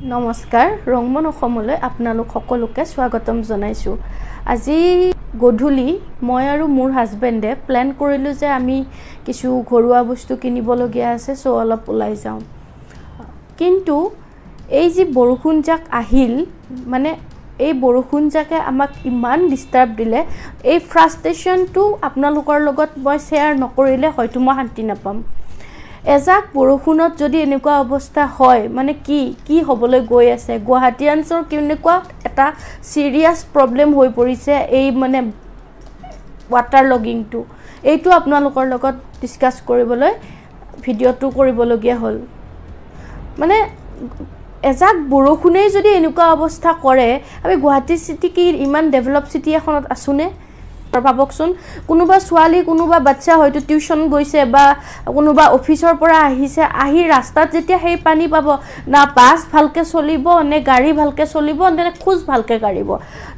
নমস্কাৰ ৰংমন অসমলৈ আপোনালোক সকলোকে স্বাগতম জনাইছোঁ। আজি গধূলি মই আৰু মোৰ হাজবেণ্ডে প্লেন কৰিলোঁ যে আমি কিছু ঘৰুৱা বস্তু কিনিবলগীয়া আছে চ' অলপ ওলাই যাওঁ। কিন্তু এই যি বৰষুণজাক আহিল মানে এই বৰষুণজাকে আমাক ইমান ডিষ্টাৰ্ব দিলে এই ফ্ৰাষ্ট্ৰেশ্যনটো আপোনালোকৰ লগত মই শ্বেয়াৰ নকৰিলে হয়তো মই শান্তি নাপাম। এজাক বৰষুণত যদি এনেকুৱা অৱস্থা হয় মানে কি কি হ'বলৈ গৈ আছে? গুৱাহাটীয়ানছৰ কেনেকুৱা এটা ছিৰিয়াছ প্ৰব্লেম হৈ পৰিছে এই মানে ৱাটাৰ লগিংটো এইটো আপোনালোকৰ লগত ডিছকাছ কৰিবলৈ ভিডিঅ'টো কৰিবলগীয়া হ'ল। মানে এজাক বৰষুণেই যদি এনেকুৱা অৱস্থা কৰে আমি গুৱাহাটী চিটি কি ইমান ডেভেলপ চিটি এখনত আছোনে? ভাবকচোন কোনোবা ছোৱালী কোনোবা বাচ্ছা হয়তো টিউশ্যন গৈছে বা কোনোবা অফিচৰ পৰা আহিছে আহি ৰাস্তাত যেতিয়া সেই পানী পাব না বাছ ভালকৈ চলিব নে গাড়ী ভালকৈ চলিব নে খোজ ভালকৈ কাঢ়িব?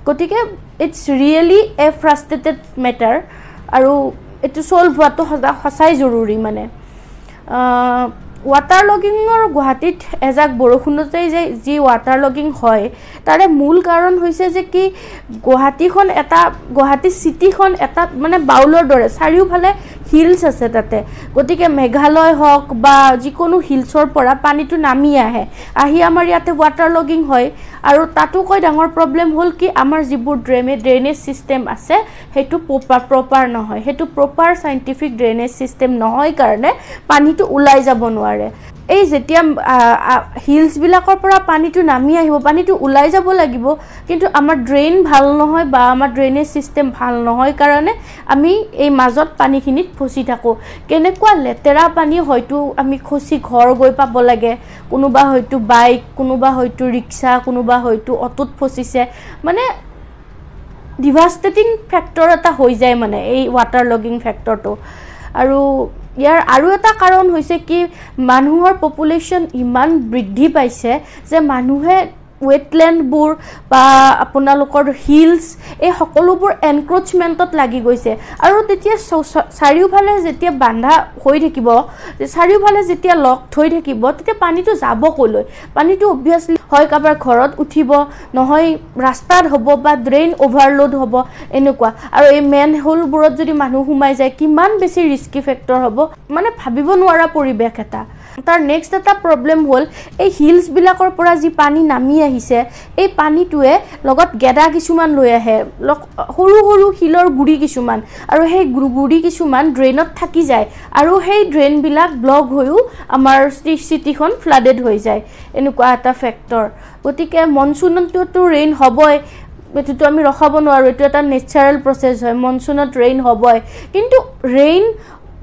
গতিকে it's really a frustrated matter আৰু এইটো ছল্ভ হোৱাটো সদা সঁচাই জৰুৰী মানে। ৱাটাৰ লগিঙৰ গুৱাহাটীত এজাক বৰষুণতেই যে যি ৱাটাৰ লগিং হয় তাৰে মূল কাৰণ হৈছে যে কি গুৱাহাটীখন এটা গুৱাহাটী চিটিখন এটা মানে বাউলৰ দৰে চাৰিওফালে হিলছ আছে তাতে। গতিকে মেঘালয় হওক বা যিকোনো হিলছৰ পৰা পানীটো নামি আহে আহি আমাৰ ইয়াতে ৱাটাৰ লগিং হয়। আৰু তাতোকৈ ডাঙৰ প্ৰব্লেম হ'ল কি আমাৰ যিবোৰ ড্ৰেইনেজ ড্ৰেইনেজ ছিষ্টেম আছে সেইটো প্ৰপাৰ প্ৰপাৰ নহয়। সেইটো প্ৰপাৰ চাইণ্টিফিক ড্ৰেইনেজ ছিষ্টেম নহয় কাৰণে পানীটো ওলাই যাব নোৱাৰে। এই যেতিয়া হিলছবিলাকৰ পৰা পানীটো নামি আহিব পানীটো ওলাই যাব লাগিব কিন্তু আমাৰ ড্ৰেইন ভাল নহয় বা আমাৰ ড্ৰেইনেজ ছিষ্টেম ভাল নহয় কাৰণে আমি এই মাজত পানীখিনিত ফচি থাকোঁ। কেনেকুৱা লেতেৰা পানী হয়তো আমি খচি ঘৰ গৈ পাব লাগে কোনোবা হয়তো বাইক কোনোবা হয়তো ৰিক্সা কোনোবা হয়তো অটোত ফচিছে। মানে ডিভাষ্টেটিং ফেক্টৰ এটা হৈ যায় মানে এই ৱাটাৰ লগিং ফেক্টৰটো। আৰু ইয়াৰ আৰু এটা কাৰণ হৈছে কি মানুহৰ পপুলেশ্যন ইমান বৃদ্ধি পাইছে যে মানুহে ৱেটলেণ্ডবোৰ বা আপোনালোকৰ হিলছ এই সকলোবোৰ এনক্ৰ'চমেণ্টত লাগি গৈছে। আৰু তেতিয়া চাৰিওফালে যেতিয়া বান্ধা হৈ থাকিব চাৰিওফালে যেতিয়া লগ থৈ থাকিব তেতিয়া পানীটো যাব ক'লৈ? পানীটো অভিয়াছলি হয় কাৰোবাৰ ঘৰত উঠিব নহয় ৰাস্তাত হ'ব বা ড্ৰেইন অ'ভাৰলোড হ'ব এনেকুৱা। আৰু এই মেন হোলবোৰত যদি মানুহ সোমাই যায় কিমান বেছি ৰিস্কি ফেক্টৰ হ'ব? মানে ভাবিব নোৱাৰা পৰিৱেশ এটা। তাৰ নেক্সট এটা প্ৰব্লেম হ'ল এই হিলছবিলাকৰ পৰা যি পানী নামি আহিছে এই পানীটোৱে লগত গেদা কিছুমান লৈ আহে সৰু সৰু শিলৰ গুড়ি কিছুমান আৰু সেই গুড়ি কিছুমান ড্ৰেইনত থাকি যায় আৰু সেই ড্ৰেইনবিলাক ব্লক হৈও আমাৰ চিটিখন ফ্লাডেড হৈ যায়। এনেকুৱা এটা ফেক্টৰ গতিকে মনচুনততো ৰেইন হ'বই এইটোতো আমি ৰখাব নোৱাৰোঁ এইটো এটা নেচাৰেল প্ৰচেছ হয় মনচুনত ৰেইন হ'বই। কিন্তু ৰেইন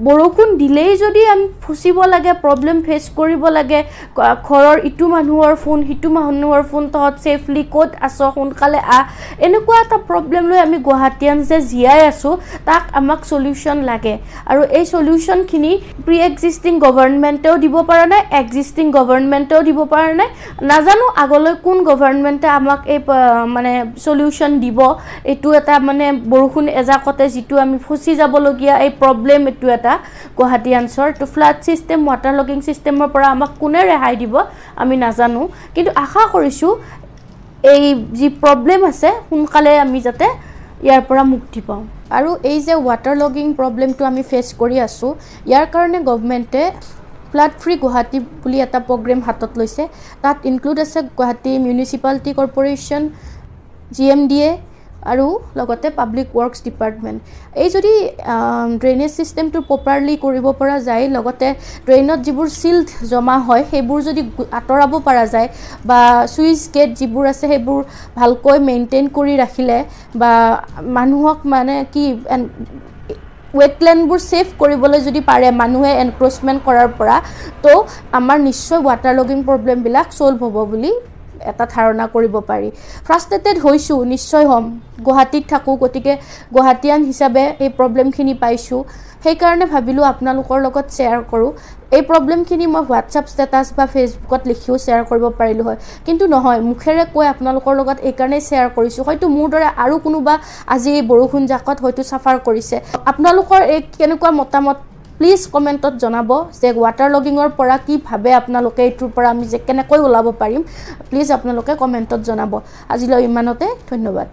বৰষুণ দিলেই যদি আমি ফচিব লাগে প্ৰব্লেম ফেচ কৰিব লাগে ঘৰৰ ইটো মানুহৰ ফোন সিটো মানুহৰ ফোন তহঁত ছেফলি ক'ত আছ সোনকালে আহ এনেকুৱা এটা প্ৰব্লেম লৈ আমি গুৱাহাটীয়ান যে জীয়াই আছোঁ তাক আমাক চলিউশ্যন লাগে। আৰু এই চলিউশ্যনখিনি প্ৰি এক্সিষ্টিং গভৰ্ণমেণ্টেও দিব পৰা নাই এক্সিষ্টিং গভৰ্ণমেণ্টেও দিব পৰা নাই। নাজানো আগলৈ কোন গভৰ্ণমেণ্টে আমাক এই মানে চলিউশ্যন দিব। এইটো এটা মানে বৰষুণ এজাকতে যিটো আমি ফচি যাবলগীয়া এই প্ৰব্লেম এইটো এটা। এটা গুৱাহাটীয়ানছৰ এইটো ফ্লাড ছিষ্টেম ৱাটাৰ লগিং ছিষ্টেমৰ পৰা আমাক কোনে ৰেহাই দিব আমি নাজানো। কিন্তু আশা কৰিছোঁ এই যি প্ৰব্লেম আছে সোনকালে আমি যাতে ইয়াৰ পৰা মুক্তি পাওঁ। আৰু এই যে ৱাটাৰ লগিং প্ৰব্লেমটো আমি ফেচ কৰি আছোঁ ইয়াৰ কাৰণে গভমেণ্টে ফ্লাড ফ্ৰী গুৱাহাটী বুলি এটা প্ৰগ্ৰেম হাতত লৈছে। তাত ইনক্লুড আছে Guwahati municipality corporation G M D A আৰু লগতে পাব্লিক ৱৰ্কছ ডিপাৰ্টমেণ্ট এই যদি ড্ৰেইনেজ ছিষ্টেমটো প্ৰপাৰলি কৰিব পৰা যায় লগতে ড্ৰেইনত যিবোৰ চিল্ড জমা হয় সেইবোৰ যদি আঁতৰাব পৰা যায় বা চুইচ গেট যিবোৰ আছে সেইবোৰ ভালকৈ মেইনটেইন কৰি ৰাখিলে বা মানুহক মানে কি ৱেটলেণ্ডবোৰ ছেফ কৰিবলৈ যদি পাৰে মানুহে এনক্ৰ'চমেণ্ট কৰাৰ পৰা তো আমাৰ নিশ্চয় ৱাটাৰ লগিং প্ৰব্লেমবিলাক ছল্ভ হ'ব বুলি এটা ধাৰণা কৰিব পাৰি। ফ্ৰাষ্ট্ৰেটেড হৈছোঁ নিশ্চয় হ'ম। গুৱাহাটীত থাকোঁ গতিকে গুৱাহাটীয়ান হিচাপে এই প্ৰব্লেমখিনি পাইছোঁ। সেইকাৰণে ভাবিলোঁ আপোনালোকৰ লগত শ্বেয়াৰ কৰোঁ। এই প্ৰব্লেমখিনি মই হোৱাটছআপ ষ্টেটাছ বা ফেচবুকত লিখিও শ্বেয়াৰ কৰিব পাৰিলোঁ হয়। কিন্তু নহয় মুখেৰে কৈ আপোনালোকৰ লগত এইকাৰণেই শ্বেয়াৰ কৰিছোঁ। হয়তো মোৰ দৰে আৰু কোনোবা আজি এই বৰষুণ জাকত হয়তো চাফাৰ কৰিছে। আপোনালোকৰ এই কেনেকুৱা মতামত প্লিজ কমেণ্টত জনাব যে ৱাটাৰ লগিঙৰ পৰা কি ভাবে আপোনালোকে এইটোৰ পৰা আমি যে কেনেকৈ ওলাব পাৰিম। প্লিজ আপোনালোকে কমেণ্টত জনাব। আজিলৈ ইমানতে ধন্যবাদ।